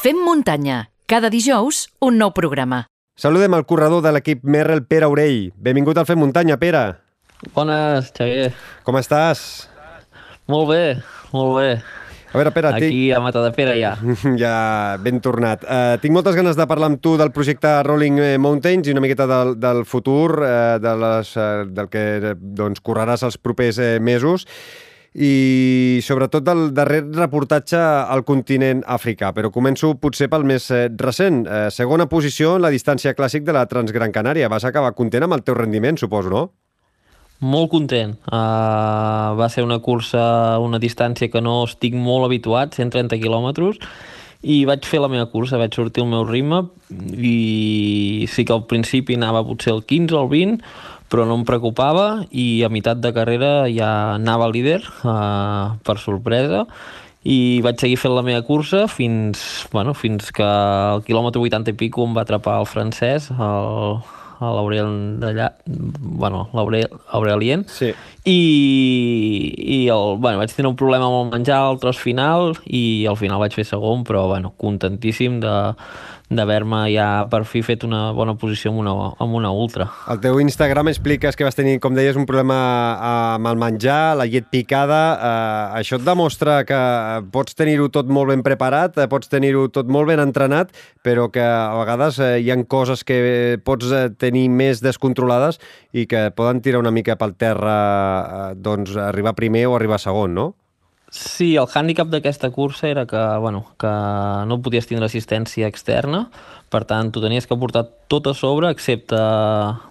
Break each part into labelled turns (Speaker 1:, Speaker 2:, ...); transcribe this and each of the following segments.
Speaker 1: Fem muntanya. Cada dijous, un nou programa.
Speaker 2: Saludem el corredor de l'equip Merrell, Pere Aurell. Benvingut al Fem Muntanya, Pere.
Speaker 3: Bones, Xavier.
Speaker 2: Com estàs?
Speaker 3: Molt bé, molt bé.
Speaker 2: A veure, Pere,
Speaker 3: Aquí a Matadepera ja.
Speaker 2: tinc... ja ben tornat. Uh, tinc moltes ganes de parlar amb tu del projecte Rolling Mountains i una miqueta del, del futur, uh, de les, uh, del que doncs, correràs els propers uh, mesos i sobretot del darrer reportatge al continent africà. Però començo potser pel més eh, recent. Eh, segona posició en la distància clàssic de la Transgran Canària. Vas acabar content amb el teu rendiment, suposo, no?
Speaker 3: Molt content. Uh, va ser una cursa, una distància que no estic molt habituat, 130 quilòmetres, i vaig fer la meva cursa, vaig sortir el meu ritme i sí que al principi anava potser el 15 o el 20, però no em preocupava i a meitat de carrera ja anava líder, uh, per sorpresa, i vaig seguir fent la meva cursa fins, bueno, fins que al quilòmetre 80 i pico em va atrapar el francès, el, l'Aurel d'allà, bueno, l'Aurelien,
Speaker 2: sí.
Speaker 3: i, i el, bueno, vaig tenir un problema amb el menjar al tros final i al final vaig fer segon, però bueno, contentíssim de, d'haver-me ja per fi fet una bona posició amb una, amb una ultra.
Speaker 2: Al teu Instagram expliques que vas tenir, com deies, un problema amb el menjar, la llet picada. Eh, això et demostra que pots tenir-ho tot molt ben preparat, eh, pots tenir-ho tot molt ben entrenat, però que a vegades eh, hi han coses que pots eh, tenir més descontrolades i que poden tirar una mica pel terra, eh, doncs arribar primer o arribar segon, no?
Speaker 3: Sí, el hàndicap d'aquesta cursa era que, bueno, que no podies tindre assistència externa, per tant, tu tenies que portar tot a sobre, excepte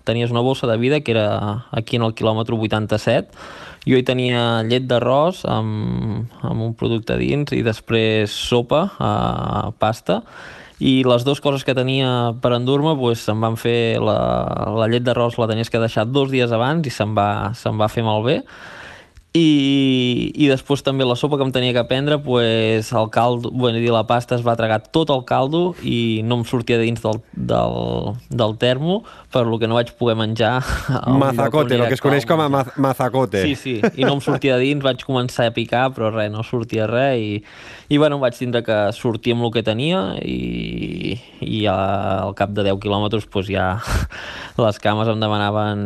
Speaker 3: tenies una bossa de vida, que era aquí en el quilòmetre 87, jo hi tenia llet d'arròs amb, amb un producte dins i després sopa, eh, pasta, i les dues coses que tenia per endur-me pues, em van fer la, la llet d'arròs la tenies que deixar dos dies abans i se'n va, se'n va fer malbé i, i després també la sopa que em tenia que prendre pues, el caldo, bueno, dir, la pasta es va tragar tot el caldo i no em sortia dins del, del, del termo per lo que no vaig poder menjar
Speaker 2: mazacote, el que es coneix com a ma mazacote.
Speaker 3: Sí, sí, i no em sortia dins vaig començar a picar però res, no sortia res i, i bueno, vaig tindre que sortir amb el que tenia i, i al cap de 10 quilòmetres pues, ja les cames em demanaven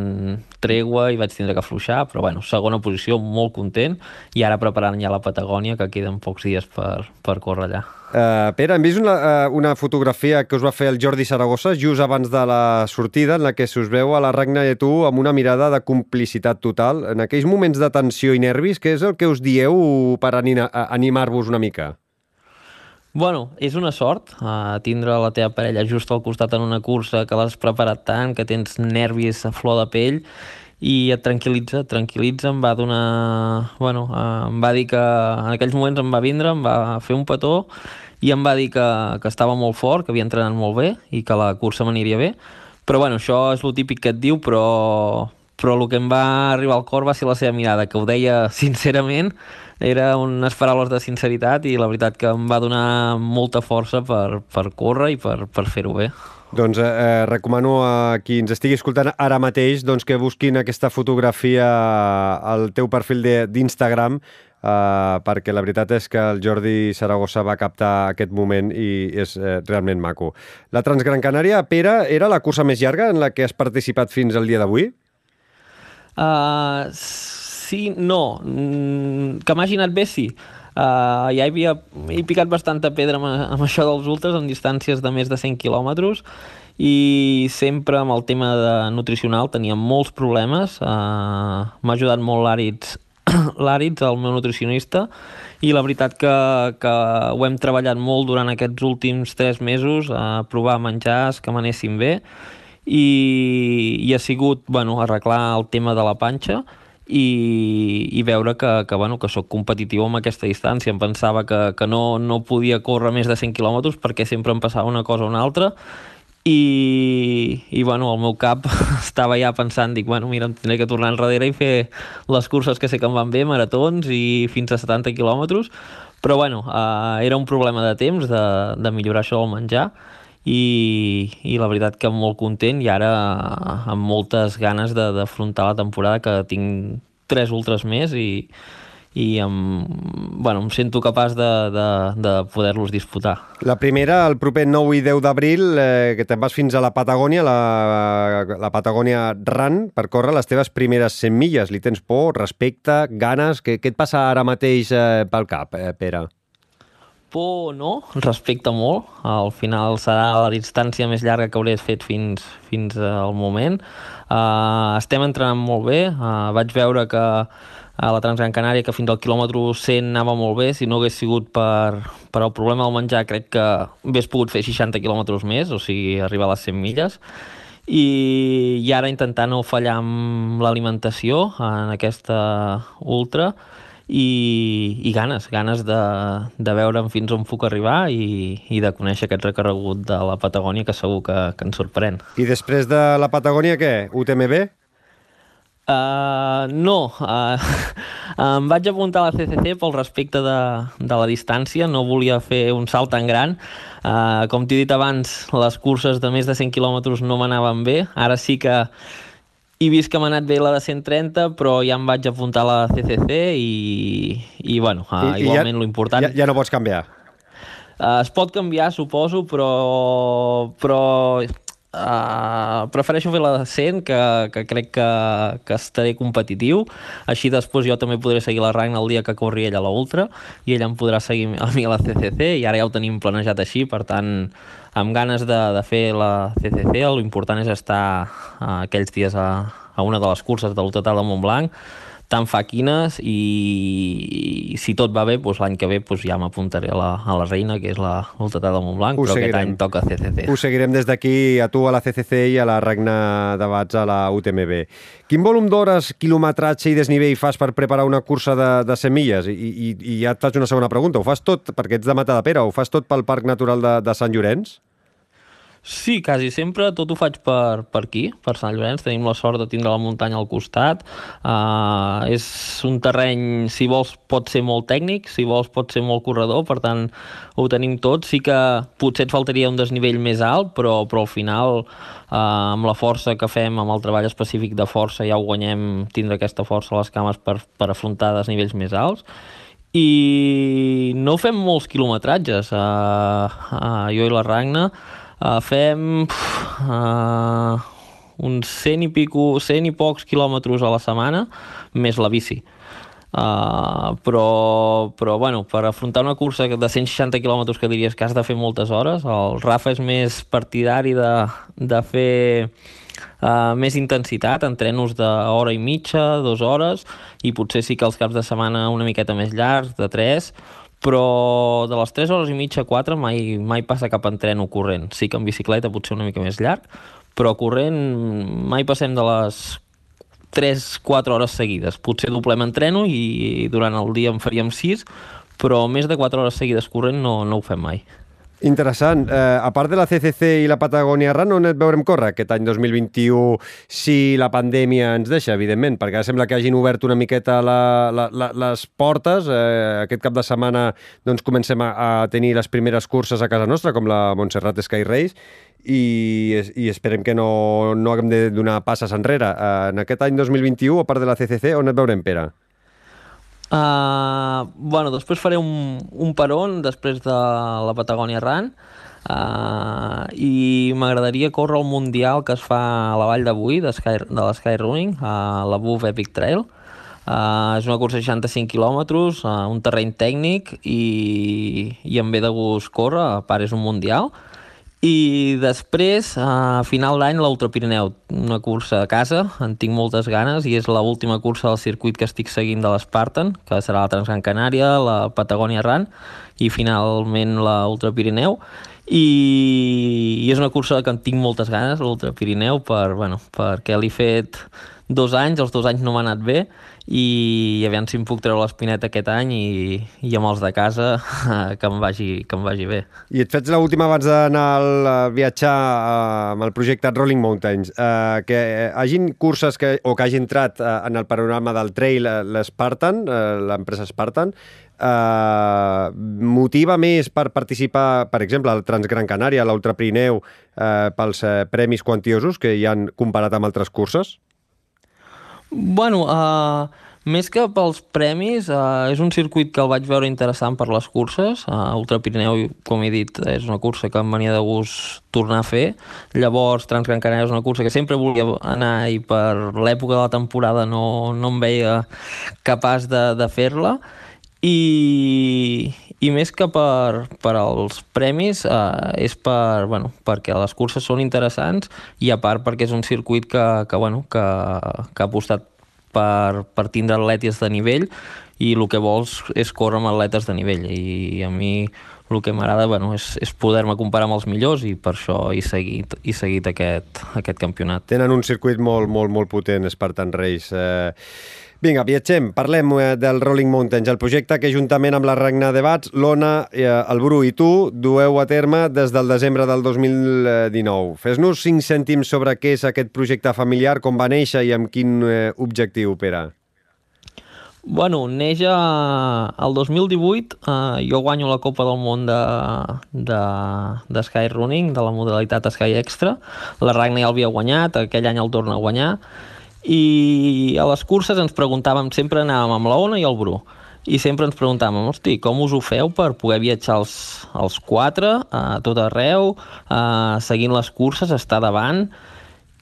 Speaker 3: tregua i vaig tindre que afluixar, però bueno, segona posició, molt content, i ara preparant ja la Patagònia, que queden pocs dies per, per córrer allà.
Speaker 2: Uh, Pere, hem vist una, uh, una fotografia que us va fer el Jordi Saragossa just abans de la sortida, en la que se us veu a la Ragna i tu amb una mirada de complicitat total. En aquells moments de tensió i nervis, què és el que us dieu per animar-vos una mica?
Speaker 3: Bueno, és una sort uh, tindre la teva parella just al costat en una cursa que l'has preparat tant, que tens nervis a flor de pell i et tranquil·litza, tranquil·litza, em va donar... Bueno, uh, em va dir que en aquells moments em va vindre, em va fer un petó i em va dir que, que estava molt fort, que havia entrenat molt bé i que la cursa m'aniria bé. Però bueno, això és el típic que et diu, però, però el que em va arribar al cor va ser la seva mirada, que ho deia sincerament era unes paraules de sinceritat i la veritat que em va donar molta força per, per córrer i per, per fer-ho bé.
Speaker 2: Doncs eh, eh, recomano a qui ens estigui escoltant ara mateix doncs, que busquin aquesta fotografia al teu perfil d'Instagram eh, perquè la veritat és que el Jordi Saragossa va captar aquest moment i és eh, realment maco. La Transgran Canària, Pere, era la cursa més llarga en la que has participat fins al dia d'avui?
Speaker 3: Uh, sí, no. Mm, que m'hagi anat bé, sí. Uh, ja havia he picat bastanta pedra amb, amb això dels ultras en distàncies de més de 100 quilòmetres i sempre amb el tema de nutricional tenia molts problemes uh, m'ha ajudat molt l'Àrids l'Àrids, el meu nutricionista i la veritat que, que ho hem treballat molt durant aquests últims tres mesos a provar menjars que m'anessin bé i, i ha sigut bueno, arreglar el tema de la panxa i, i veure que, que, bueno, que sóc competitiu amb aquesta distància. Em pensava que, que no, no podia córrer més de 100 quilòmetres perquè sempre em passava una cosa o una altra i, i bueno, el meu cap estava ja pensant, dic, bueno, mira, em tindré que tornar enrere i fer les curses que sé que em van bé, maratons i fins a 70 quilòmetres, però bueno, eh, era un problema de temps de, de millorar això del menjar i, i la veritat que molt content i ara amb moltes ganes d'afrontar la temporada que tinc tres ultres més i, i em, bueno, em sento capaç de, de, de poder-los disputar.
Speaker 2: La primera, el proper 9 i 10 d'abril, eh, que te'n vas fins a la Patagònia, la, la Patagònia Run, per córrer les teves primeres 100 milles. Li tens por, respecte, ganes? Què, què et passa ara mateix eh, pel cap, eh, Pere?
Speaker 3: Por no, respecte molt. Al final serà la distància més llarga que hauré fet fins, fins al moment. Uh, estem entrenant molt bé. Uh, vaig veure que a la Transgran Canària, que fins al quilòmetre 100 anava molt bé. Si no hagués sigut per, per el problema del menjar, crec que hagués pogut fer 60 quilòmetres més, o sigui, arribar a les 100 milles. I, i ara intentar no fallar amb l'alimentació en aquesta ultra i, i ganes, ganes de, de veure'm fins on puc arribar i, i de conèixer aquest recorregut de la Patagònia que segur que, que ens sorprèn.
Speaker 2: I després de la Patagònia, què? UTMB?
Speaker 3: Uh, no, uh, em vaig apuntar a la CCC pel respecte de, de la distància, no volia fer un salt tan gran. Uh, com t'he dit abans, les curses de més de 100 quilòmetres no m'anaven bé. Ara sí que he vist que m'ha anat bé la de 130, però ja em vaig apuntar a la CCC i, i bueno, uh, I, igualment ja, l'important...
Speaker 2: Ja, ja no pots canviar?
Speaker 3: Uh, es pot canviar, suposo, però, però Uh, prefereixo fer la de 100, que, que crec que, que estaré competitiu. Així després jo també podré seguir la Ragna el dia que corri ella a la Ultra i ella em podrà seguir a mi a la CCC i ara ja ho tenim planejat així, per tant, amb ganes de, de fer la CCC, l'important és estar uh, aquells dies a, a una de les curses del total de Montblanc tan faquines i, i si tot va bé, doncs l'any que ve doncs ja m'apuntaré a, la, a la reina, que és la Ultra de Montblanc, Ho però seguirem. aquest any toca CCC.
Speaker 2: Ho seguirem des d'aquí a tu a la CCC i a la regna de Bats a la UTMB. Quin volum d'hores, quilometratge i desnivell fas per preparar una cursa de, de 100 milles? I, i, I ja et faig una segona pregunta. Ho fas tot, perquè ets de Mata de Pere, ho fas tot pel Parc Natural de, de Sant Llorenç?
Speaker 3: Sí, quasi sempre tot ho faig per, per aquí, per Sant Llorenç. Tenim la sort de tindre la muntanya al costat. Uh, és un terreny, si vols, pot ser molt tècnic, si vols, pot ser molt corredor, per tant, ho tenim tot. Sí que potser et faltaria un desnivell més alt, però, però al final, uh, amb la força que fem, amb el treball específic de força, ja ho guanyem, tindre aquesta força a les cames per, per afrontar desnivells més alts i no fem molts quilometratges uh, uh, jo i la Ragna Uh, fem uh, uns 100 i, pico, 100 i pocs quilòmetres a la setmana, més la bici. Uh, però, però bueno, per afrontar una cursa de 160 quilòmetres que diries que has de fer moltes hores, el Rafa és més partidari de, de fer uh, més intensitat, entrenos d'hora i mitja, dues hores, i potser sí que els caps de setmana una miqueta més llargs, de tres, però de les 3 hores i mitja, 4, mai, mai passa cap entreno corrent. Sí que en bicicleta potser una mica més llarg, però corrent mai passem de les 3-4 hores seguides. Potser doblem entreno i durant el dia en faríem 6, però més de 4 hores seguides corrent no, no ho fem mai.
Speaker 2: Interessant. Eh, a part de la CCC i la Patagònia Run, on et veurem córrer aquest any 2021 si la pandèmia ens deixa, evidentment? Perquè ara sembla que hagin obert una miqueta la, la, la, les portes. Eh, aquest cap de setmana doncs, comencem a, a tenir les primeres curses a casa nostra, com la Montserrat Sky Race, i, i esperem que no, no haguem de donar passes enrere. Eh, en aquest any 2021, a part de la CCC, on et veurem, Pere?
Speaker 3: Uh, bueno, després faré un, un peron després de la Patagònia Run uh, i m'agradaria córrer el Mundial que es fa a la vall d'avui de, Sky, de la Sky Running, a la Buff Epic Trail. Uh, és una cursa de 65 quilòmetres, uh, un terreny tècnic i, i em ve de gust córrer, a part és un Mundial. I després, a final d'any, l'Ultra Pirineu, una cursa a casa, en tinc moltes ganes, i és l última cursa del circuit que estic seguint de l'Spartan, que serà la Transgran Canària, la Patagònia Run, i finalment l'Ultra Pirineu. I, I és una cursa que en tinc moltes ganes, l'Ultra Pirineu, per, bueno, perquè l'he fet dos anys, els dos anys no m'ha anat bé, i aviam si em puc treure l'espineta aquest any i, i amb els de casa que em vagi, que em vagi bé.
Speaker 2: I et faig l'última abans d'anar a viatjar uh, amb el projecte Rolling Mountains. Uh, que hagin curses que, o que hagi entrat uh, en el panorama del trail l'Spartan, l'empresa Spartan, uh, motiva més per participar, per exemple, al Transgran Canària, a l'Ultra Pirineu, uh, pels uh, premis quantiosos que hi han comparat amb altres curses?
Speaker 3: Bueno, uh, Més que pels premis, uh, és un circuit que el vaig veure interessant per les curses. Uh, Ultra Pirineu, com he dit, és una cursa que em venia de gust tornar a fer. Llavors, Transgran Canària és una cursa que sempre volia anar i per l'època de la temporada no, no em veia capaç de, de fer-la. I, i més que per, per als premis eh, és per, bueno, perquè les curses són interessants i a part perquè és un circuit que, que, bueno, que, que ha apostat per, per tindre atletes de nivell i el que vols és córrer amb atletes de nivell i a mi el que m'agrada bueno, és, és poder-me comparar amb els millors i per això he seguit, he seguit aquest, aquest campionat.
Speaker 2: Tenen un circuit molt, molt, molt potent, Spartan Race. Eh, Vinga, viatgem, parlem eh, del Rolling Mountains, el projecte que juntament amb la Regna de Bats, l'Ona, eh, el Bru i tu dueu a terme des del desembre del 2019. Fes-nos cinc cèntims sobre què és aquest projecte familiar, com va néixer i amb quin eh, objectiu opera.
Speaker 3: Bueno, neix a, el 2018, eh, jo guanyo la Copa del Món de, de, de Sky Running, de la modalitat Sky Extra. La Ragna ja l'havia guanyat, aquell any el torna a guanyar. I a les curses ens preguntàvem, sempre anàvem amb la Ona i el Bru, i sempre ens preguntàvem, hosti, com us ho feu per poder viatjar els, els quatre a tot arreu, eh, seguint les curses, estar davant,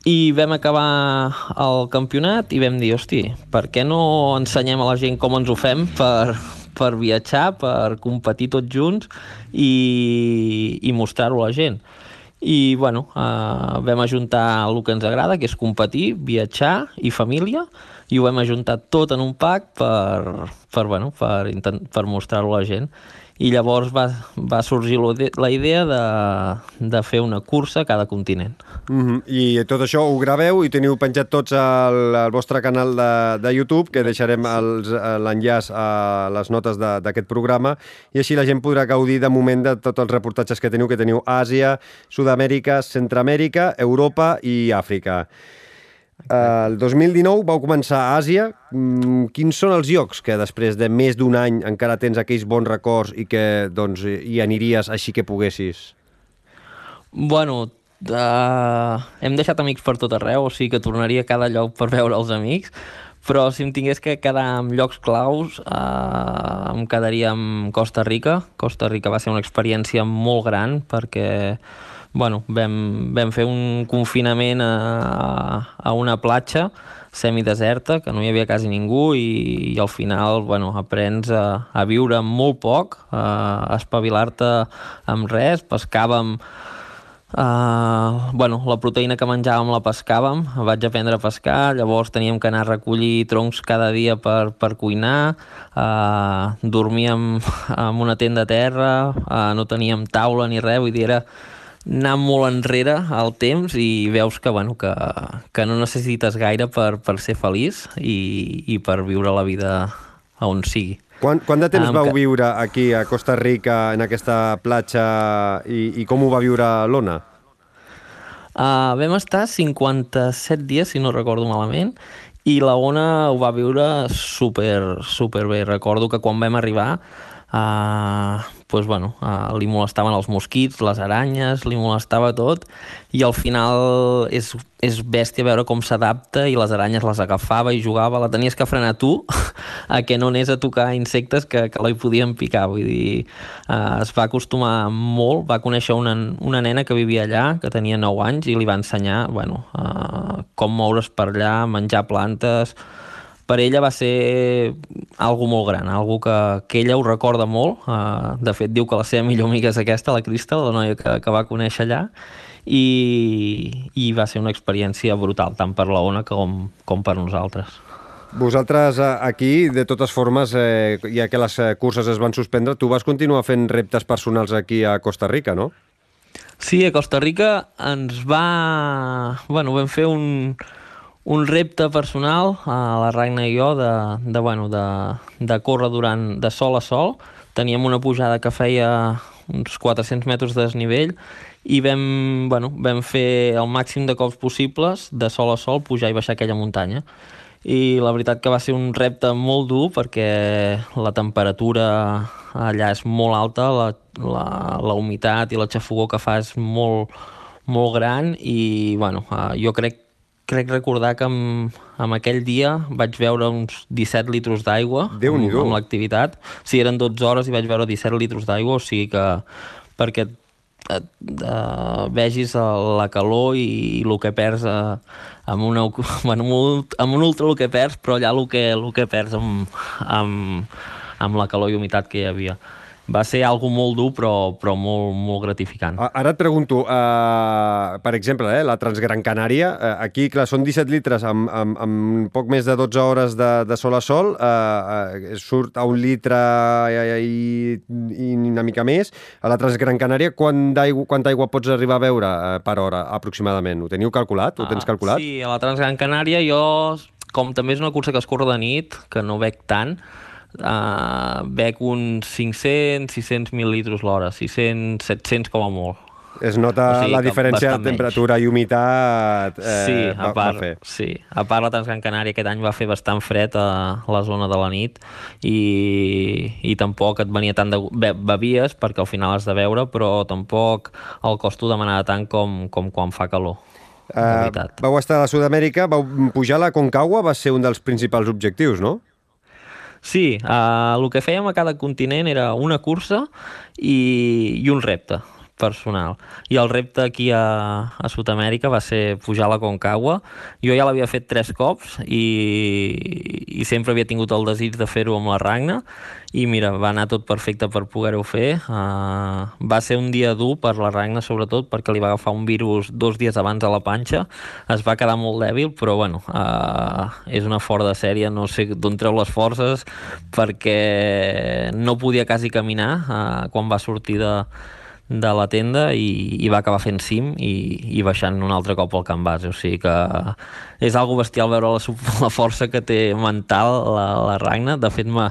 Speaker 3: i vam acabar el campionat i vam dir, hosti, per què no ensenyem a la gent com ens ho fem per, per viatjar, per competir tots junts i, i mostrar-ho a la gent. I, bueno, eh, vam ajuntar el que ens agrada, que és competir, viatjar i família, i ho vam ajuntar tot en un pack per, per, bueno, per, per mostrar-ho a la gent i llavors va, va sorgir la idea de, de fer una cursa a cada continent.
Speaker 2: Mm -hmm. I tot això ho graveu i teniu penjat tots al, al vostre canal de, de YouTube, que deixarem l'enllaç a les notes d'aquest programa, i així la gent podrà gaudir de moment de tots els reportatges que teniu, que teniu Àsia, Sud-amèrica, Centroamèrica, Europa i Àfrica. El 2019 vau començar a Àsia. Mm, quins són els llocs que després de més d'un any encara tens aquells bons records i que doncs, hi aniries així que poguessis?
Speaker 3: Bueno, uh, hem deixat amics per tot arreu, o sigui que tornaria a cada lloc per veure els amics, però si em tingués que quedar en llocs claus uh, em quedaria amb Costa Rica. Costa Rica va ser una experiència molt gran perquè bueno, vam, vam fer un confinament a, a una platja semideserta, que no hi havia quasi ningú i, i al final bueno, aprens a, a viure amb molt poc, a espavilar-te amb res, pescàvem Uh, bueno, la proteïna que menjàvem la pescàvem, vaig aprendre a pescar, llavors teníem que anar a recollir troncs cada dia per, per cuinar, uh, dormíem en una tenda a terra, uh, no teníem taula ni res, vull dir, era anar molt enrere al temps i veus que, bueno, que, que no necessites gaire per, per ser feliç i, i per viure la vida on sigui.
Speaker 2: Quant, quant de temps um, vau que... viure aquí a Costa Rica, en aquesta platja, i, i com ho va viure l'Ona?
Speaker 3: Uh, vam estar 57 dies, si no recordo malament, i la Ona ho va viure super, super bé. Recordo que quan vam arribar Uh, pues, bueno, uh, li molestaven els mosquits, les aranyes, li molestava tot i al final és, és bèstia veure com s'adapta i les aranyes les agafava i jugava, la tenies que frenar tu a que no anés a tocar insectes que, que la hi podien picar, vull dir uh, es va acostumar molt, va conèixer una, una nena que vivia allà, que tenia 9 anys i li va ensenyar bueno, uh, com moure's per allà, menjar plantes per ella va ser algo molt gran, algo que, que ella ho recorda molt. Uh, de fet, diu que la seva millor amiga és aquesta, la Cristal, la noia que, que va conèixer allà, i, i va ser una experiència brutal, tant per la Ona com, com per nosaltres.
Speaker 2: Vosaltres eh, aquí, de totes formes, eh, ja que les eh, curses es van suspendre, tu vas continuar fent reptes personals aquí a Costa Rica, no?
Speaker 3: Sí, a Costa Rica ens va... Bueno, vam fer un, un repte personal a la Ragna i jo de, de, bueno, de, de córrer durant de sol a sol. Teníem una pujada que feia uns 400 metres de desnivell i vam, bueno, vam fer el màxim de cops possibles de sol a sol pujar i baixar aquella muntanya i la veritat que va ser un repte molt dur perquè la temperatura allà és molt alta, la, la, la humitat i la xafogó que fa és molt, molt gran i bueno, jo crec crec recordar que amb, amb aquell dia vaig veure uns 17 litres d'aigua amb, amb l'activitat. Sí, eren 12 hores i vaig veure 17 litres d'aigua, o sigui que perquè et, uh, vegis la calor i, i el que perds uh, amb, una, bueno, amb, un, amb un ultra el que perds, però allà el que, el que perds amb, amb, amb la calor i humitat que hi havia. Va ser algo molt dur, però, però molt, molt gratificant.
Speaker 2: Ara et pregunto, uh, per exemple, eh, la Transgran Canària, uh, aquí, clar, són 17 litres amb, amb, amb poc més de 12 hores de, de sol a sol, uh, uh, surt a un litre i, i, i una mica més. A la Transgran Canària, quant d'aigua, quanta aigua pots arribar a veure uh, per hora, aproximadament? Ho teniu calculat? Ho tens
Speaker 3: Ah,
Speaker 2: calculat?
Speaker 3: Sí, a la Transgran Canària jo, com també és una cursa que es corre de nit, que no bec tant, uh, bec uns 500, 600 mil·litres l'hora, 600, 700 com a molt.
Speaker 2: Es nota
Speaker 3: O sigui
Speaker 2: la diferència de
Speaker 3: bastant menys.
Speaker 2: temperatura i humitat eh,
Speaker 3: sí,
Speaker 2: va,
Speaker 3: a part,
Speaker 2: va fer.
Speaker 3: sí, a part la Transgran Canària aquest any va fer bastant fred a la zona de la nit i, i tampoc et venia tant de... Be, bevies perquè al final has de beure, però tampoc el cost t'ho demanava tant com, com quan fa calor.
Speaker 2: Uh, vau estar a Sud-amèrica, vau pujar a la Concagua, va ser un dels principals objectius, no?
Speaker 3: Sí, uh, el que fèiem a cada continent era una cursa i, i un repte personal. I el repte aquí a, a Sud-amèrica va ser pujar a la Concagua. Jo ja l'havia fet tres cops i, i sempre havia tingut el desig de fer-ho amb la Ragna i mira, va anar tot perfecte per poder-ho fer. Uh, va ser un dia dur per la Ragna, sobretot, perquè li va agafar un virus dos dies abans a la panxa. Es va quedar molt dèbil, però bueno, uh, és una fora de sèrie, no sé d'on treu les forces, perquè no podia quasi caminar uh, quan va sortir de, de la tenda i, i va acabar fent cim i, i baixant un altre cop al camp base. O sigui que és algo bestial veure la, la força que té mental la, la Ragna. De fet, m'ha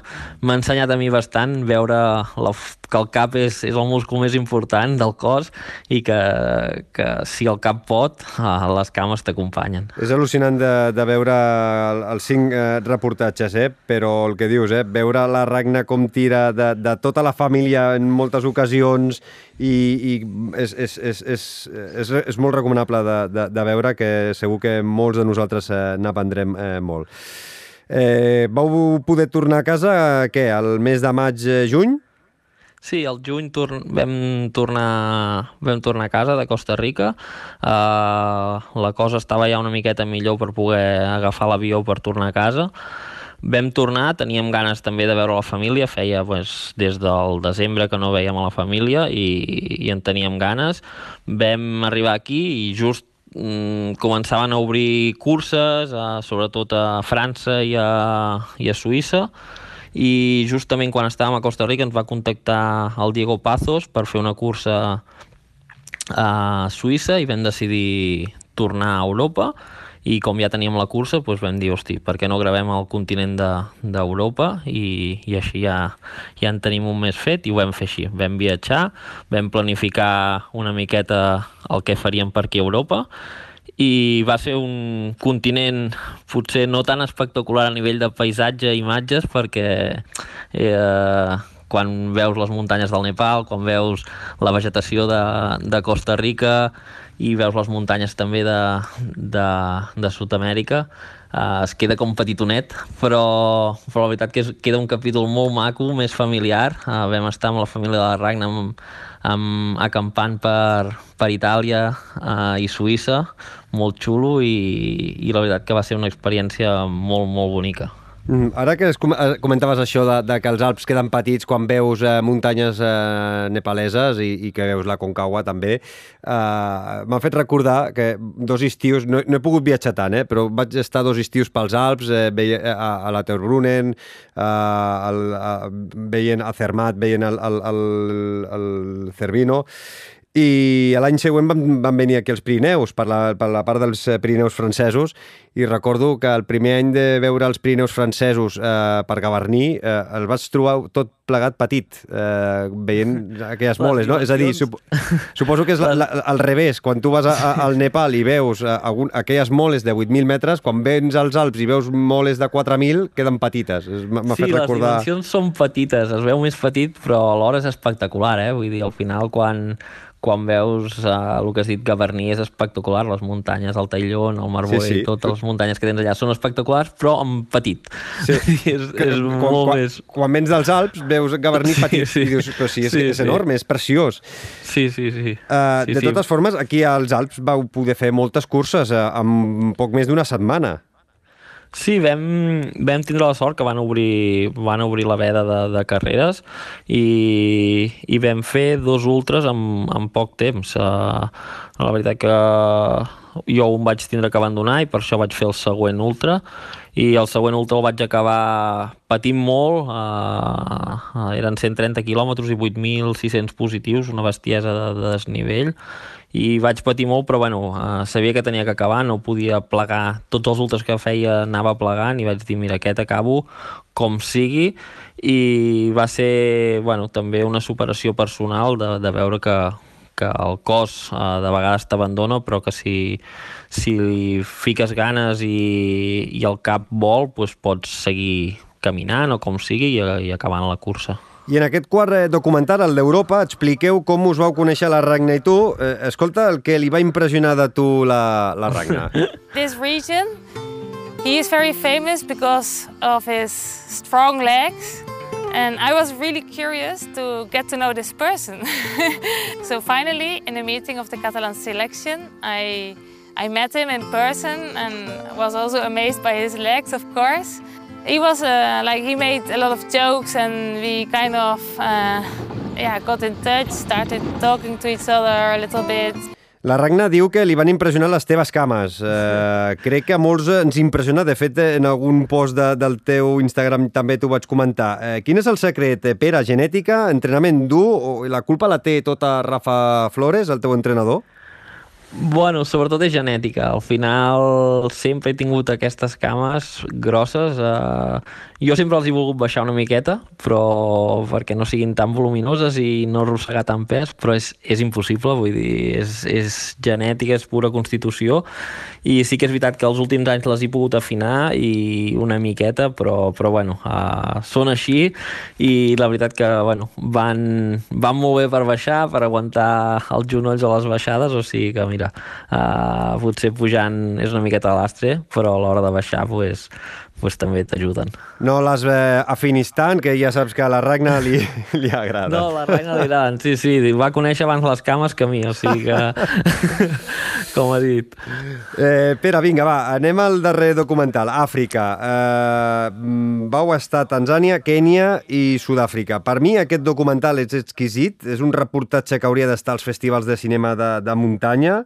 Speaker 3: ensenyat a mi bastant veure la, que el cap és, és el múscul més important del cos i que, que si el cap pot, eh, les cames t'acompanyen.
Speaker 2: És al·lucinant de, de veure el- els cinc eh, reportatges, eh? però el que dius, eh? veure la Ragna com tira de, de tota la família en moltes ocasions i, i és, és, és, és, és, és molt recomanable de, de, de veure que segur que molts de nosaltres eh, n'aprendrem eh, molt. Eh, vau poder tornar a casa, què, el mes de maig, eh?
Speaker 3: Sí, al juny tor vam, tornar, vam tornar a casa de Costa Rica. Uh, la cosa estava ja una miqueta millor per poder agafar l'avió per tornar a casa. Vam tornar, teníem ganes també de veure la família, feia pues, des del desembre que no veiem a la família i, i en teníem ganes. Vam arribar aquí i just mm, començaven a obrir curses, eh, sobretot a França i a, i a Suïssa, i justament quan estàvem a Costa Rica ens va contactar el Diego Pazos per fer una cursa a Suïssa i vam decidir tornar a Europa i com ja teníem la cursa doncs vam dir, hosti, per què no gravem el continent de- d'Europa de, i, i així ja, ja en tenim un mes fet i ho vam fer així. Vam viatjar, vam planificar una miqueta el que faríem per aquí a Europa i va ser un continent potser no tan espectacular a nivell de paisatge i imatges perquè eh, quan veus les muntanyes del Nepal, quan veus la vegetació de, de Costa Rica i veus les muntanyes també de, de, de Sud-amèrica, eh, es queda com petitonet, però, però la veritat que és, queda un capítol molt maco, més familiar. Eh, vam estar amb la família de la Ragna amb, amb, acampant per, per Itàlia eh, i Suïssa, molt xulo i, i la veritat que va ser una experiència molt, molt bonica.
Speaker 2: Mm, Ara que eh, comentaves això de, de que els Alps queden petits quan veus eh, muntanyes eh, nepaleses i, i que veus la Concagua també, eh, m'ha fet recordar que dos estius, no, no he pogut viatjar tant, eh, però vaig estar dos estius pels Alps, eh, veia, a, a la Terbrunnen, eh, el, a, veient a Zermatt, veient el, el, el, el Cervino, i l'any següent van, van venir aquí els Pirineus, per la, per la part dels eh, Pirineus francesos, i recordo que el primer any de veure els Pirineus francesos eh, per Gavarní eh, el vaig trobar tot plegat petit, eh, veient aquelles
Speaker 3: Les
Speaker 2: moles, no? És a dir, sup suposo que és la, la, al revés, quan tu vas a, a, al Nepal i veus eh, algun, aquelles moles de 8.000 metres, quan vens als Alps i veus moles de 4.000, queden petites. M'ha
Speaker 3: Sí,
Speaker 2: fet
Speaker 3: les
Speaker 2: recordar...
Speaker 3: dimensions són petites, es veu més petit, però alhora és espectacular, eh? Vull dir, al final, quan, quan veus uh, el que has dit Gavarní és espectacular, les muntanyes, el Taillon, el Marborell,
Speaker 2: Sí, sí.
Speaker 3: totes les muntanyes que tens allà són espectaculars, però en petit.
Speaker 2: Sí.
Speaker 3: és, és
Speaker 2: quan,
Speaker 3: molt
Speaker 2: quan,
Speaker 3: més...
Speaker 2: Quan vens dels Alps veus Gavarní
Speaker 3: Sí,
Speaker 2: petit
Speaker 3: sí.
Speaker 2: i dius, però sí, és,
Speaker 3: Sí,
Speaker 2: és
Speaker 3: sí.
Speaker 2: enorme, és preciós.
Speaker 3: Sí, sí, sí.
Speaker 2: Uh,
Speaker 3: sí,
Speaker 2: de totes formes, aquí als Alps vau poder fer moltes curses uh, en poc més d'una setmana.
Speaker 3: Sí, vam, vam tindre la sort que van obrir, van obrir la veda de, de carreres i, i vam fer dos ultres en, en poc temps. Uh, la veritat que jo un vaig tindre que abandonar i per això vaig fer el següent ultra i el següent ultra el vaig acabar patint molt, uh, eren 130 quilòmetres i 8.600 positius, una bestiesa de, de desnivell, i vaig patir molt, però bueno, uh, sabia que tenia que acabar, no podia plegar, tots els ultres que feia anava plegant i vaig dir, mira, aquest acabo com sigui, i va ser, bueno, també una superació personal de, de veure que, que el cos uh, de vegades t'abandona, però que si, si li fiques ganes i, i el cap vol, doncs pots seguir caminant o com sigui i, i acabant la cursa.
Speaker 2: I en aquest quart eh, documental, el d'Europa, expliqueu com us vau conèixer la Ragna i tu. Eh, escolta, el que li va impressionar de tu la, la Ragna.
Speaker 4: This region, he is very famous because of his strong legs. And I was really curious to get to know this person. so finally, in a meeting of the Catalan selection, I, I met him in person and was also amazed by his legs, of course. He was uh, like he made a lot of jokes, and we kind of uh, yeah got in touch, started talking to each other a little bit.
Speaker 2: La Ragna diu que li van impressionar les teves cames. Eh, crec que a molts ens impressiona. De fet, en algun post de, del teu Instagram també t'ho vaig comentar. Eh, quin és el secret, eh, Pere? Genètica? Entrenament dur? O la culpa la té tota Rafa Flores, el teu entrenador?
Speaker 3: Bueno, sobretot és genètica. Al final sempre he tingut aquestes cames grosses. Eh... Jo sempre els he volgut baixar una miqueta, però perquè no siguin tan voluminoses i no arrossegar tant pes, però és, és impossible, vull dir, és, és genètica, és pura constitució, i sí que és veritat que els últims anys les he pogut afinar i una miqueta, però, però bueno, uh, són així, i la veritat que, bueno, van, van molt bé per baixar, per aguantar els genolls a les baixades, o sigui que, mira, uh, potser pujant és una miqueta a l'astre, però a l'hora de baixar, pues, pues també t'ajuden.
Speaker 2: No les eh, afinis tant, que ja saps que a la Ragna li, li agrada.
Speaker 3: No, la reina d'Iran, sí, sí, va conèixer abans les cames que a mi, o sigui que, com ha dit.
Speaker 2: Eh, Pere, vinga, va, anem al darrer documental, Àfrica. Eh, vau estar a Tanzània, Kènia i Sud-àfrica. Per mi aquest documental és exquisit, és un reportatge que hauria d'estar als festivals de cinema de, de muntanya.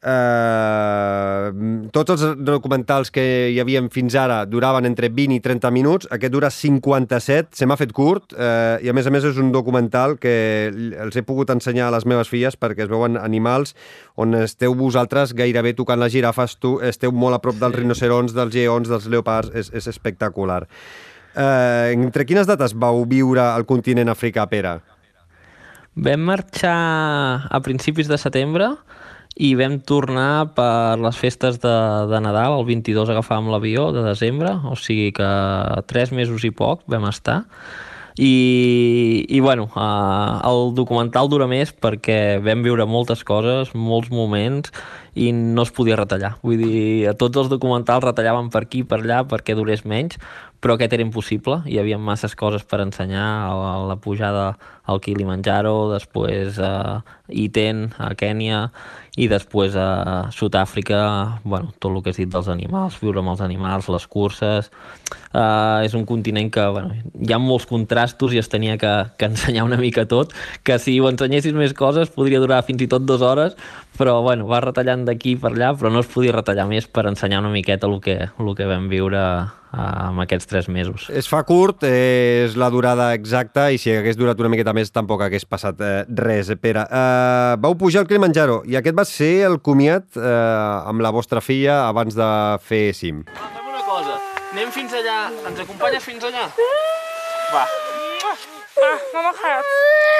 Speaker 2: Eh, tots els documentals que hi havien fins ara duraven entre 20 i 30 minuts, aquest dura 57, se m'ha fet curt eh, i a més a més és un documental que els he pogut ensenyar a les meves filles perquè es veuen animals on esteu vosaltres gairebé tocant les girafes, tu esteu molt a prop dels rinocerons, dels lleons, dels leopards, és, és espectacular. Eh, entre quines dates vau viure al continent africà, Pere?
Speaker 3: Vam marxar a principis de setembre i vam tornar per les festes de, de Nadal, el 22 agafàvem l'avió de desembre, o sigui que tres mesos i poc vam estar. I, i bueno, uh, el documental dura més perquè vam viure moltes coses, molts moments, i no es podia retallar. Vull dir, a tots els documentals retallaven per aquí, per allà, perquè durés menys, però aquest era impossible. Hi havia masses coses per ensenyar, la, la pujada al Kilimanjaro, després a Iten, a Kènia, i després a Sud-àfrica, bueno, tot el que has dit dels animals, viure amb els animals, les curses... Uh, és un continent que bueno, hi ha molts contrastos i es tenia que, que ensenyar una mica tot, que si ho ensenyessis més coses podria durar fins i tot dues hores, però bueno, va retallant d'aquí per allà, però no es podia retallar més per ensenyar una miqueta el que, el que vam viure amb aquests tres mesos.
Speaker 2: Es fa curt, eh, és la durada exacta, i si hagués durat una miqueta més tampoc hagués passat eh, res, Pere. Eh, vau pujar al Kilimanjaro, i aquest va ser el comiat eh, amb la vostra filla abans de fer cim.
Speaker 3: Va, fem una cosa. Anem fins allà. Ens acompanyes fins allà? Va.
Speaker 4: Ah, mama gaat.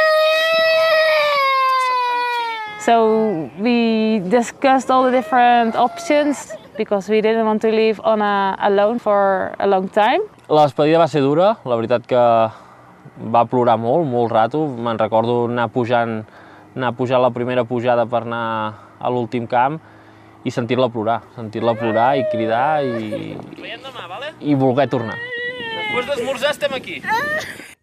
Speaker 4: So we discussed all the different options because we didn't want to leave Anna alone for a long time.
Speaker 3: La despedida va ser dura, la veritat que va plorar molt, molt rato. Me'n recordo anar pujant anar a pujar la primera pujada per anar a l'últim camp i sentir-la plorar, sentir-la plorar i cridar i, demà, vale? i voler tornar. Després d'esmorzar estem aquí.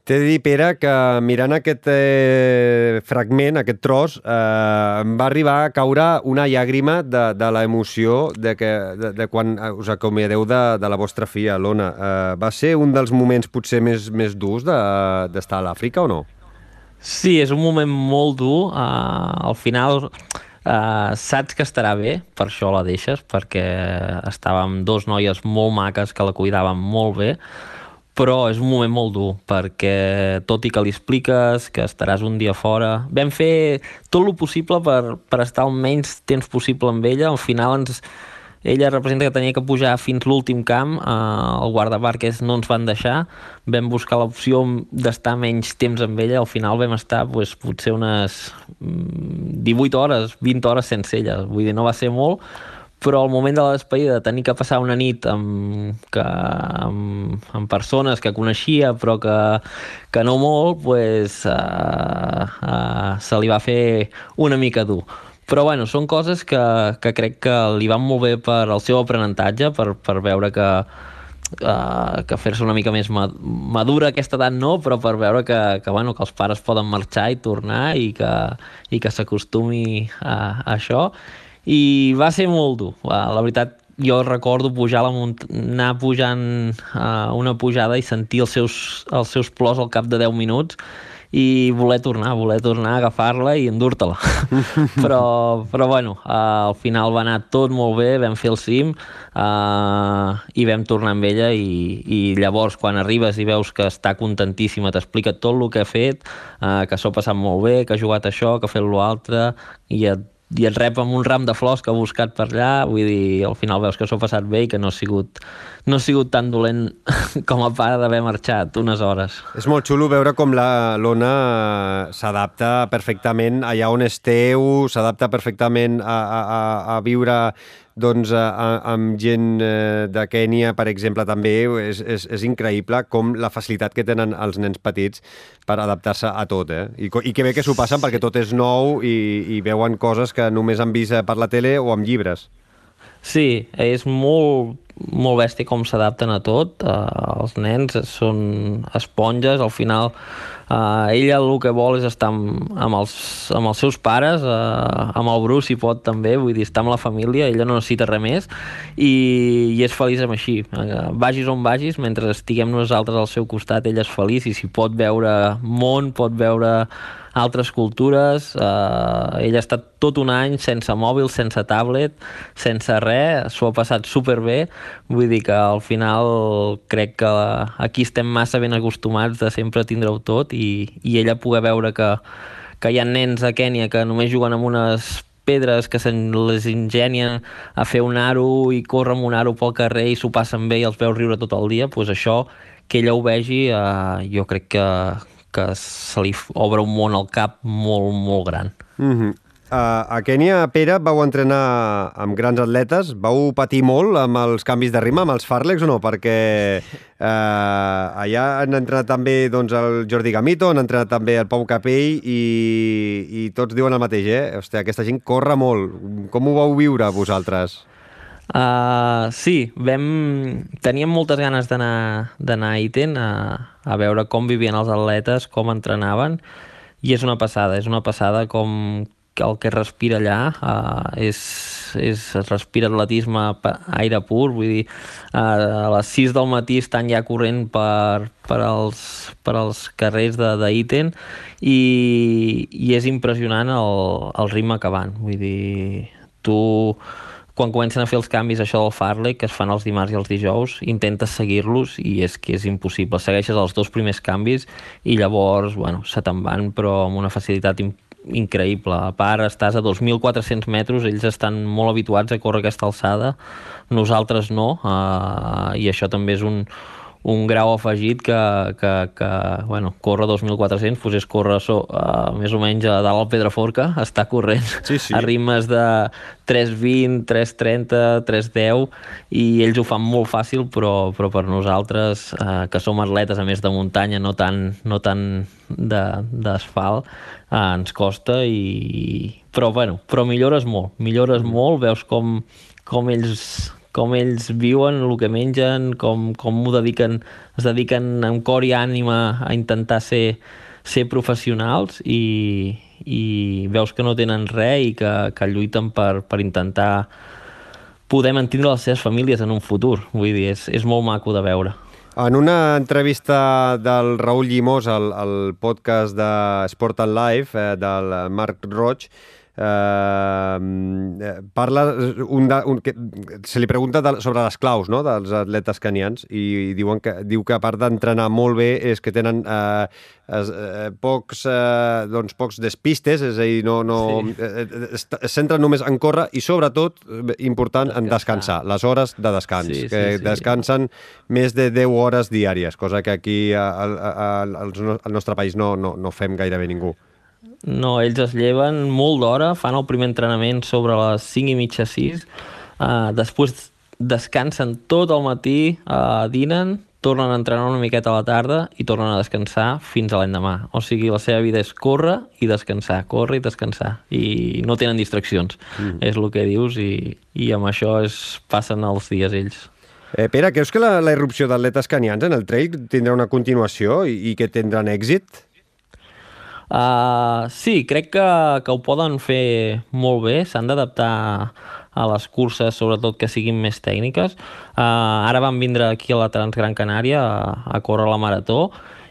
Speaker 2: T'he de dir, Pere, que mirant aquest eh, fragment, aquest tros, eh, em va arribar a caure una llàgrima de, de l'emoció de, que, de, de quan us acomiadeu de, de la vostra filla, l'Ona. Eh, va ser un dels moments potser més, més durs d'estar de, a l'Àfrica o no?
Speaker 3: Sí, és un moment molt dur. Uh, al final uh, saps que estarà bé, per això la deixes, perquè estàvem dos noies molt maques que la cuidaven molt bé, però és un moment molt dur, perquè tot i que li expliques que estaràs un dia fora, vam fer tot el possible per, per estar el menys temps possible amb ella, al final ens, ella representa que tenia que pujar fins l'últim camp, eh, el guardabarques no ens van deixar, vam buscar l'opció d'estar menys temps amb ella, al final vam estar pues, potser unes 18 mm, hores, 20 hores sense ella, vull dir, no va ser molt, però al moment de la despedida tenir que passar una nit amb, que, amb, amb persones que coneixia però que, que no molt pues, uh, uh, se li va fer una mica dur. Però bueno, són coses que, que crec que li van molt bé per al seu aprenentatge, per, per veure que, uh, que fer-se una mica més madura aquesta edat no, però per veure que, que, bueno, que els pares poden marxar i tornar i que, i que s'acostumi a, a això i va ser molt dur. La veritat, jo recordo pujar la munt anar pujant uh, una pujada i sentir els seus, els seus plors al cap de 10 minuts i voler tornar, voler tornar a agafar-la i endur-te-la. però, però bueno, uh, al final va anar tot molt bé, vam fer el cim uh, i vam tornar amb ella i, i llavors quan arribes i veus que està contentíssima, t'explica tot el que ha fet, uh, que s'ho ha passat molt bé, que ha jugat això, que ha fet l'altre i et i et rep amb un ram de flors que ha buscat per allà, vull dir, al final veus que s'ho ha passat bé i que no ha sigut, no ha sigut tan dolent com a pare d'haver marxat unes hores.
Speaker 2: És molt xulo veure com l'Ona s'adapta perfectament allà on esteu, s'adapta perfectament a, a, a viure doncs, a, amb gent eh, de Kènia, per exemple, també és, és, és increïble com la facilitat que tenen els nens petits per adaptar-se a tot, eh? I, I que bé que s'ho passen perquè tot és nou i, i veuen coses que només han vist per la tele o amb llibres.
Speaker 3: Sí, és molt, molt bèstia com s'adapten a tot. Uh, els nens són esponges, al final Uh, ella el que vol és estar amb, amb, els, amb els seus pares, uh, amb el Bruce si pot també, vull dir, estar amb la família, ella no necessita res més. I, i és feliç amb així. Uh, vagis on vagis, mentre estiguem nosaltres al seu costat, ella és feliç. I si pot veure món, pot veure altres cultures. Eh, ella ha estat tot un any sense mòbil, sense tablet, sense res, s'ho ha passat superbé. Vull dir que al final crec que aquí estem massa ben acostumats de sempre tindre-ho tot i, i ella poder veure que, que hi ha nens a Kènia que només juguen amb unes pedres que se les ingenien a fer un aro i córrer amb un aro pel carrer i s'ho passen bé i els veus riure tot el dia, doncs això que ella ho vegi eh, jo crec que, que se li obre un món al cap molt, molt gran.
Speaker 2: Mm -hmm. Uh, a Kènia, Pere, vau entrenar amb grans atletes, vau patir molt amb els canvis de ritme, amb els Farlex o no? Perquè uh, allà han entrenat també doncs, el Jordi Gamito, han entrenat també el Pau Capell i, i tots diuen el mateix, eh? Hòstia, aquesta gent corre molt. Com ho vau viure vosaltres?
Speaker 3: Uh, sí, vam... teníem moltes ganes d'anar a Iten a, a veure com vivien els atletes, com entrenaven, i és una passada, és una passada com el que respira allà uh, és, és, es respira atletisme aire pur, vull dir, uh, a les 6 del matí estan ja corrent per, per, als, per als carrers d'Iten i, i és impressionant el, el ritme que van, vull dir, tu quan comencen a fer els canvis, això del Farley, que es fan els dimarts i els dijous, intentes seguir-los i és que és impossible. Segueixes els dos primers canvis i llavors, bueno, se te'n van, però amb una facilitat increïble. A part, estàs a 2.400 metres, ells estan molt habituats a córrer aquesta alçada, nosaltres no, uh, i això també és un, un grau afegit que, que, que bueno, corre 2.400, pues és córrer so, uh, més o menys a dalt al Pedraforca, està corrent
Speaker 2: Sí, sí.
Speaker 3: a ritmes de 3.20, 3.30, 3.10 i ells ho fan molt fàcil, però, però per nosaltres, eh, que som atletes a més de muntanya, no tant, no tant de- d'asfalt, eh, ens costa i... Però, bueno, però millores molt, millores molt, veus com, com ells com ells viuen, el que mengen, com, com ho dediquen, es dediquen amb cor i ànima a intentar ser, ser professionals i, i veus que no tenen res i que, que lluiten per, per intentar poder mantenir les seves famílies en un futur. Vull dir, és, és molt maco de veure.
Speaker 2: En una entrevista del Raül Llimós al, al podcast de Sport and Life eh, del Marc Roig, eh, parla un de, un, que, se li pregunta de, sobre les claus no? dels atletes canians i diuen que, diu que a part d'entrenar molt bé és que tenen eh, es, eh, pocs, eh, doncs, pocs despistes, és a dir, no, no,
Speaker 3: Sí.
Speaker 2: sí. eh, es, es centren només en córrer i sobretot, eh, important, en
Speaker 3: Descansar.
Speaker 2: descansar, les hores de descans,
Speaker 3: Sí, sí,
Speaker 2: que
Speaker 3: sí.
Speaker 2: descansen més de 10 hores diàries, cosa que aquí al, al, al, al nostre país no, no, no fem gairebé ningú.
Speaker 3: No, ells es lleven molt d'hora, fan el primer entrenament sobre les 5 i mitja 6, uh, després descansen tot el matí, uh, dinen, tornen a entrenar una miqueta a la tarda i tornen a descansar fins a l'endemà. O sigui, la seva vida és córrer i descansar, córrer i descansar. I no tenen distraccions, mm. és el que dius, i, i amb això es passen els dies ells.
Speaker 2: Eh, Pere, creus que la, la irrupció d'atletes canians en el trail tindrà una continuació i, i que tindran èxit?
Speaker 3: Uh, sí, crec que, que ho poden fer molt bé, s'han d'adaptar a les curses, sobretot que siguin més tècniques. Uh, ara van vindre aquí a la Transgran Canària a, a córrer la marató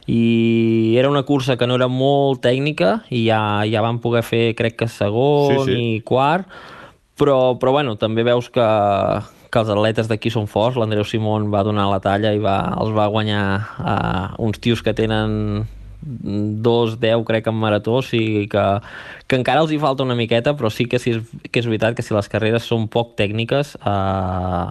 Speaker 3: i era una cursa que no era molt tècnica i ja, ja van poder fer, crec que segon
Speaker 2: Sí, sí.
Speaker 3: i quart, però, però bueno, també veus que, que els atletes d'aquí són forts. L'Andreu Simón va donar la talla i va, els va guanyar uh, uns tios que tenen 2-10 crec en marató, o sigui que, que encara els hi falta una miqueta, però sí que, sí, és- que és veritat que si les carreres són poc tècniques eh,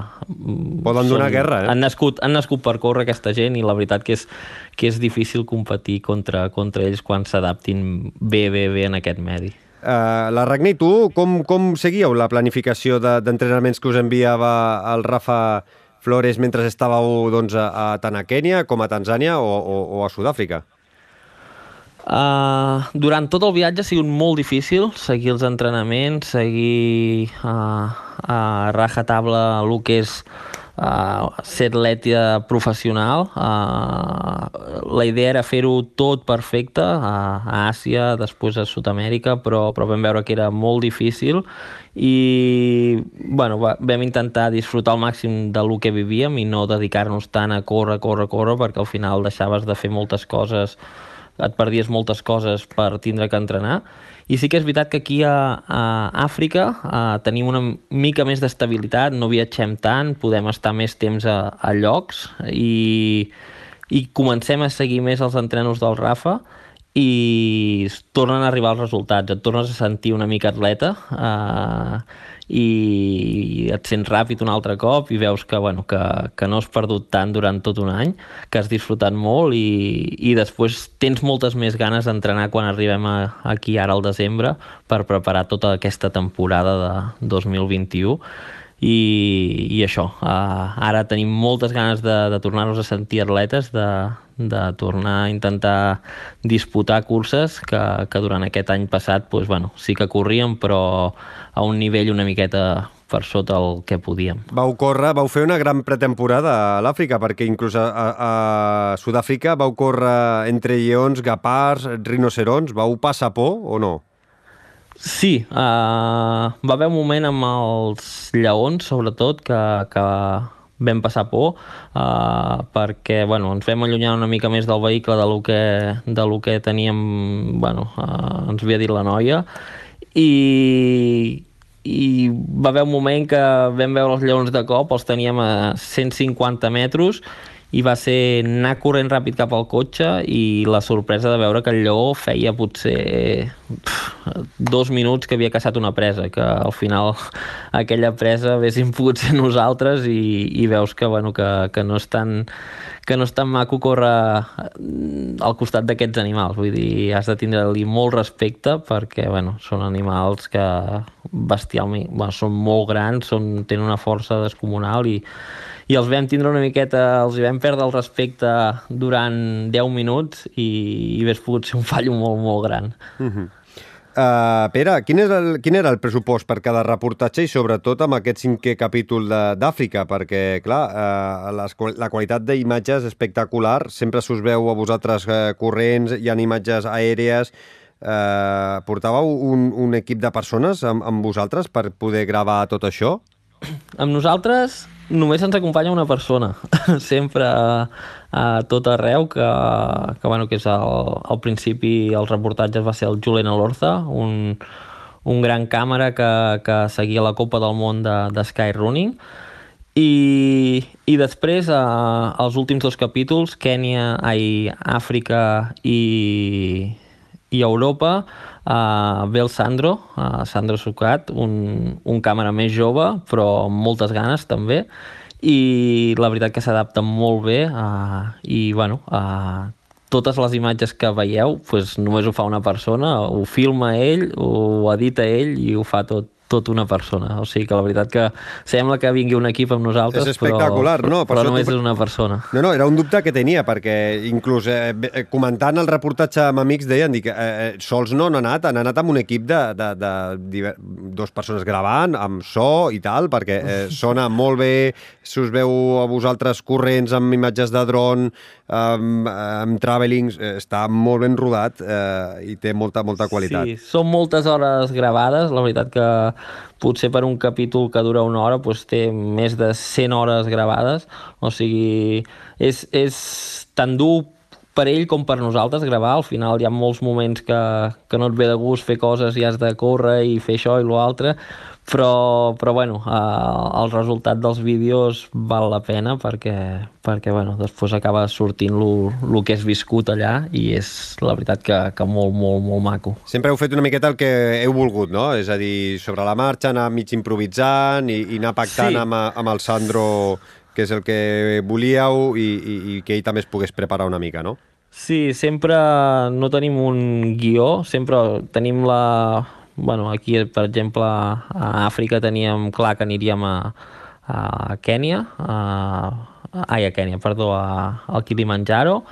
Speaker 2: Poden donar guerra, eh?
Speaker 3: Han nascut, han nascut per córrer aquesta gent i la veritat que és, que és difícil competir contra, contra ells quan s'adaptin bé, bé, bé en aquest medi.
Speaker 2: Uh, la Ragnar i tu, com, com seguíeu la planificació de- d'entrenaments que us enviava el Rafa Flores mentre estàveu doncs, a, a, tant a Kènia com a Tanzània o, o, o a Sud-àfrica?
Speaker 3: Uh, durant tot el viatge ha sigut molt difícil seguir els entrenaments, seguir uh, a rajatabla el que és uh, ser atleta professional. Uh, la idea era fer-ho tot perfecte uh, a Àsia, després a Sud-amèrica, però, però vam veure que era molt difícil i bueno, va, vam intentar disfrutar al màxim de lo que vivíem i no dedicar-nos tant a córrer, córrer, córrer, perquè al final deixaves de fer moltes coses et perdies moltes coses per tindre que entrenar. I sí que és veritat que aquí a, a Àfrica a, tenim una mica més d'estabilitat, no viatgem tant, podem estar més temps a, a llocs i, i comencem a seguir més els entrenos del Rafa i tornen a arribar els resultats, et tornes a sentir una mica atleta eh, i et sents ràpid un altre cop i veus que, bueno, que, que no has perdut tant durant tot un any, que has disfrutat molt i, i després tens moltes més ganes d'entrenar quan arribem a, aquí ara al desembre per preparar tota aquesta temporada de 2021 i, i això, uh, ara tenim moltes ganes de, de tornar-nos a sentir atletes, de, de tornar a intentar disputar curses que, que durant aquest any passat pues, bueno, sí que corríem però a un nivell una miqueta per sota el que podíem.
Speaker 2: Vau córrer, vau fer una gran pretemporada a l'Àfrica, perquè inclús a, a, a Sud-àfrica vau córrer entre lleons, gapars, rinocerons. Vau passar por o no?
Speaker 3: Sí, uh, va haver un moment amb els lleons, sobretot, que, que vam passar por, uh, perquè bueno, ens vam allunyar una mica més del vehicle de lo que, de lo que teníem, bueno, uh, ens havia dit la noia, i, i va haver un moment que vam veure els lleons de cop, els teníem a 150 metres, i va ser anar corrent ràpid cap al cotxe i la sorpresa de veure que el lleó feia potser pff, dos minuts que havia caçat una presa, que al final aquella presa haguéssim pogut ser nosaltres i, i veus que, bueno, que, que no és tan que no és tan maco córrer eh, al costat d'aquests animals. Vull dir, has de tindre-li molt respecte perquè, bueno, són animals que bestialment, bueno, són molt grans, són, tenen una força descomunal i, i els vam tindre una miqueta, els hi vam perdre el respecte durant 10 minuts i, i hagués pogut ser un fallo molt, molt gran.
Speaker 2: Uh -huh. Uh, Pere, quin, és el, quin era el pressupost per cada reportatge i sobretot amb aquest cinquè capítol d'Àfrica? Perquè, clar, uh, les, la qualitat d'imatges és espectacular, sempre s'us veu a vosaltres uh, corrents, hi ha imatges aèries... Uh, portàveu un, un equip de persones amb, amb vosaltres per poder gravar tot això?
Speaker 3: Amb nosaltres només ens acompanya una persona, sempre a, a tot arreu, que, que, bueno, que és el, al principi els reportatges va ser el Julian Alorza, un, un gran càmera que, que seguia la Copa del Món de, de Sky Running, i, i després, eh, els últims dos capítols, Kènia, Àfrica i, i Europa, Uh, ve el Sandro, uh, Sandro Sucat, un, un càmera més jove, però amb moltes ganes també, i la veritat que s'adapta molt bé uh, i bueno, uh, totes les imatges que veieu pues, només ho fa una persona, ho filma ell, ho edita ell i ho fa tot, tot una persona. O sigui que la veritat que sembla que vingui un equip amb nosaltres,
Speaker 2: és espectacular,
Speaker 3: però,
Speaker 2: no?
Speaker 3: Per però només és una persona.
Speaker 2: No, no, era un dubte que tenia, perquè inclús eh, eh, comentant el reportatge amb amics deien dic, eh, eh, sols no han anat, han anat amb un equip de, de, de, de dues persones gravant, amb so i tal, perquè eh, sona molt bé, si us veu a vosaltres corrents amb imatges de dron, amb, amb travelings, eh, està molt ben rodat eh, i té molta, molta qualitat.
Speaker 3: Sí, són moltes hores gravades, la veritat que potser per un capítol que dura una hora doncs té més de 100 hores gravades, o sigui, és, és tan dur per ell com per nosaltres gravar, al final hi ha molts moments que, que no et ve de gust fer coses i has de córrer i fer això i l'altre, però, però bueno, eh, el resultat dels vídeos val la pena perquè, perquè bueno, després acaba sortint el que és viscut allà i és la veritat que, que molt, molt, molt maco.
Speaker 2: Sempre heu fet una miqueta el que heu volgut, no? És a dir, sobre la marxa, anar mig improvisant i, i anar pactant sí. amb, amb el Sandro, que és el que volíeu, i, i, i que ell també es pogués preparar una mica, no?
Speaker 3: Sí, sempre no tenim un guió, sempre tenim la, bueno, aquí, per exemple, a Àfrica teníem clar que aniríem a, a Kènia, a, ai, a Kènia, perdó, a, al Kilimanjaro,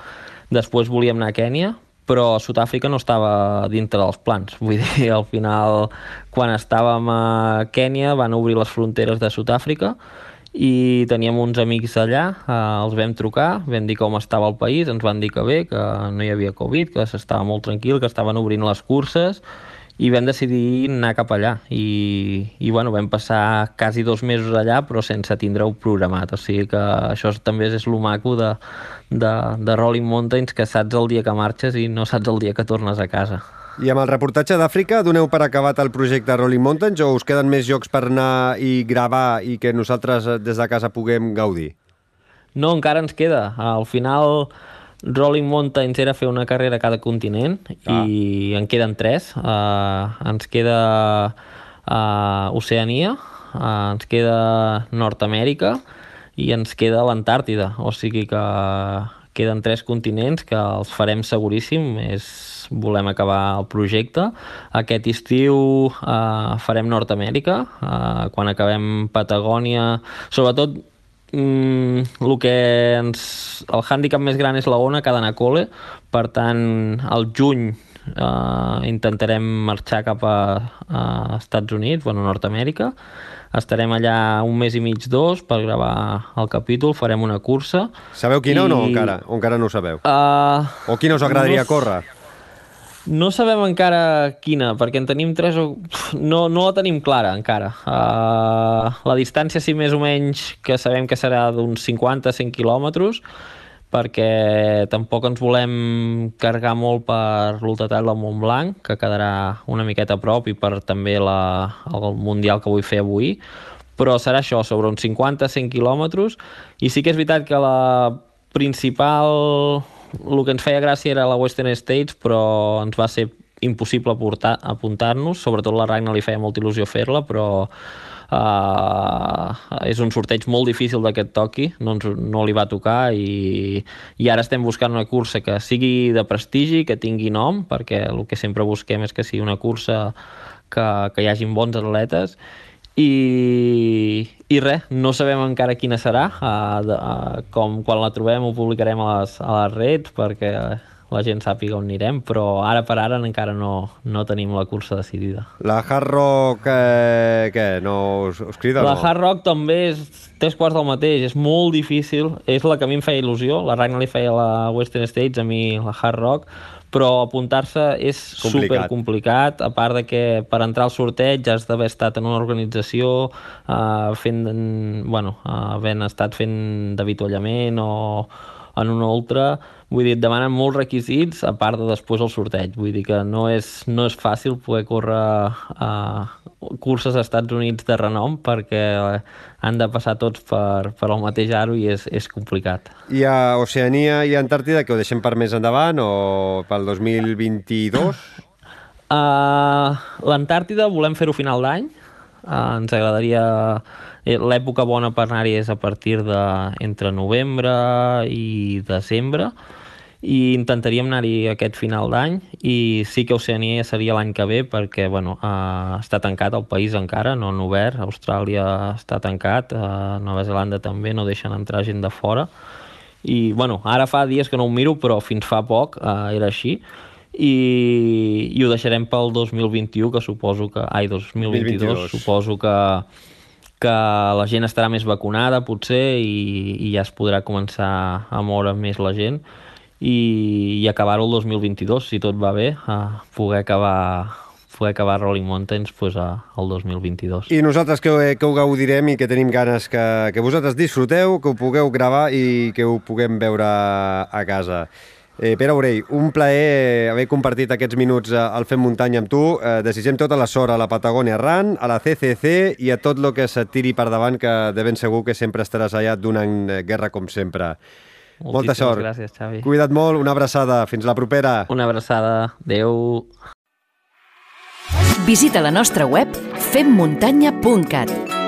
Speaker 3: després volíem anar a Kènia, però Sud-àfrica no estava dintre dels plans. Vull dir, al final, quan estàvem a Kènia, van obrir les fronteres de Sud-àfrica i teníem uns amics allà, eh, els vam trucar, vam dir com estava el país, ens van dir que bé, que no hi havia Covid, que s'estava molt tranquil, que estaven obrint les curses, i vam decidir anar cap allà i, i bueno, vam passar quasi dos mesos allà però sense tindre-ho programat o sigui que això també és el maco de, de, de Rolling Mountains que saps el dia que marxes i no saps el dia que tornes a casa
Speaker 2: i amb el reportatge d'Àfrica, doneu per acabat el projecte Rolling Mountains o us queden més jocs per anar i gravar i que nosaltres des de casa puguem gaudir?
Speaker 3: No, encara ens queda. Al final Rolling Mountains era fer una carrera a cada continent ah. i en queden tres. Uh, ens queda uh, Oceania, uh, ens queda Nord-Amèrica i ens queda l'Antàrtida. O sigui que queden tres continents que els farem seguríssim. És, volem acabar el projecte. Aquest estiu uh, farem Nord-Amèrica. Uh, quan acabem Patagònia... Sobretot Mm, el que ens... El hàndicap més gran és la ona que ha d'anar a col·le, per tant, al juny eh, intentarem marxar cap a, a Estats Units, bueno, Nord-Amèrica, estarem allà un mes i mig, dos, per gravar el capítol, farem una cursa.
Speaker 2: Sabeu quina i... o no, encara? O encara no ho sabeu?
Speaker 3: Uh,
Speaker 2: o quina us agradaria no... córrer?
Speaker 3: No sabem encara quina, perquè en tenim tres o... No, no la tenim clara encara. Uh, la distància, sí, més o menys, que sabem que serà d'uns 50-100 quilòmetres, perquè tampoc ens volem carregar molt per l'ultratat del Montblanc, que quedarà una miqueta a prop, i per també la, el Mundial que vull fer avui, però serà això, sobre uns 50-100 quilòmetres, i sí que és veritat que la principal el que ens feia gràcia era la Western States, però ens va ser impossible apuntar-nos, sobretot la Ragnar li feia molta il·lusió fer-la, però Uh, és un sorteig molt difícil d'aquest toqui, no, ens, no li va tocar i, i ara estem buscant una cursa que sigui de prestigi, que tingui nom, perquè el que sempre busquem és que sigui una cursa que, que hi hagin bons atletes i, i res, no sabem encara quina serà uh, de, uh, com quan la trobem ho publicarem a les, a les redes perquè la gent sàpiga on anirem, però ara per ara encara no, no tenim la cursa decidida.
Speaker 2: La Hard Rock, eh, què, no us, us crida
Speaker 3: La
Speaker 2: no?
Speaker 3: Hard Rock també és tres quarts del mateix, és molt difícil, és la que a mi em feia il·lusió, la Ragnar li feia la Western States, a mi la Hard Rock, però apuntar-se és
Speaker 2: Complicat.
Speaker 3: super complicat, a part de que per entrar al sorteig has d'haver estat en una organització uh, fent, bueno, havent estat fent d'avituallament o en una altra, vull dir, et demanen molts requisits a part de després el sorteig, vull dir que no és, no és fàcil poder córrer a curses als Estats Units de renom perquè han de passar tots per, per el mateix aro i és, és complicat.
Speaker 2: I a Oceania i Antàrtida, que ho deixem per més endavant o pel 2022?
Speaker 3: Uh, L'Antàrtida volem fer-ho final d'any, uh, ens agradaria... eh, L'època bona per anar-hi és a partir de entre novembre i desembre i intentaríem anar-hi aquest final d'any i sí que Oceania seria l'any que ve perquè bueno, uh, està tancat el país encara, no han obert, Austràlia està tancat, uh, Nova Zelanda també, no deixen entrar gent de fora. I bueno, ara fa dies que no ho miro però fins fa poc uh, era així. I, i ho deixarem pel 2021 que suposo que... Ai, 2022,
Speaker 2: 2022.
Speaker 3: suposo que que la gent estarà més vacunada potser i, i ja es podrà començar a moure més la gent i, i acabar-ho el 2022 si tot va bé, a poder acabar poder acabar Rolling Mountains pues, a, el 2022.
Speaker 2: I nosaltres que, que ho gaudirem i que tenim ganes que, que vosaltres disfruteu, que ho pugueu gravar i que ho puguem veure a casa. Eh, Pere Aurell, un plaer haver compartit aquests minuts eh, al Fem Muntanya amb tu. Eh, desitgem tota la sort a la Patagònia Run, a la CCC i a tot el que se't tiri per davant, que de ben segur que sempre estaràs allà donant eh, guerra com sempre. Molta
Speaker 3: Moltíssimes
Speaker 2: sort.
Speaker 3: gràcies, Xavi.
Speaker 2: Cuida't molt, una abraçada. Fins la propera.
Speaker 3: Una abraçada. Adéu.
Speaker 1: Visita la nostra web femmuntanya.cat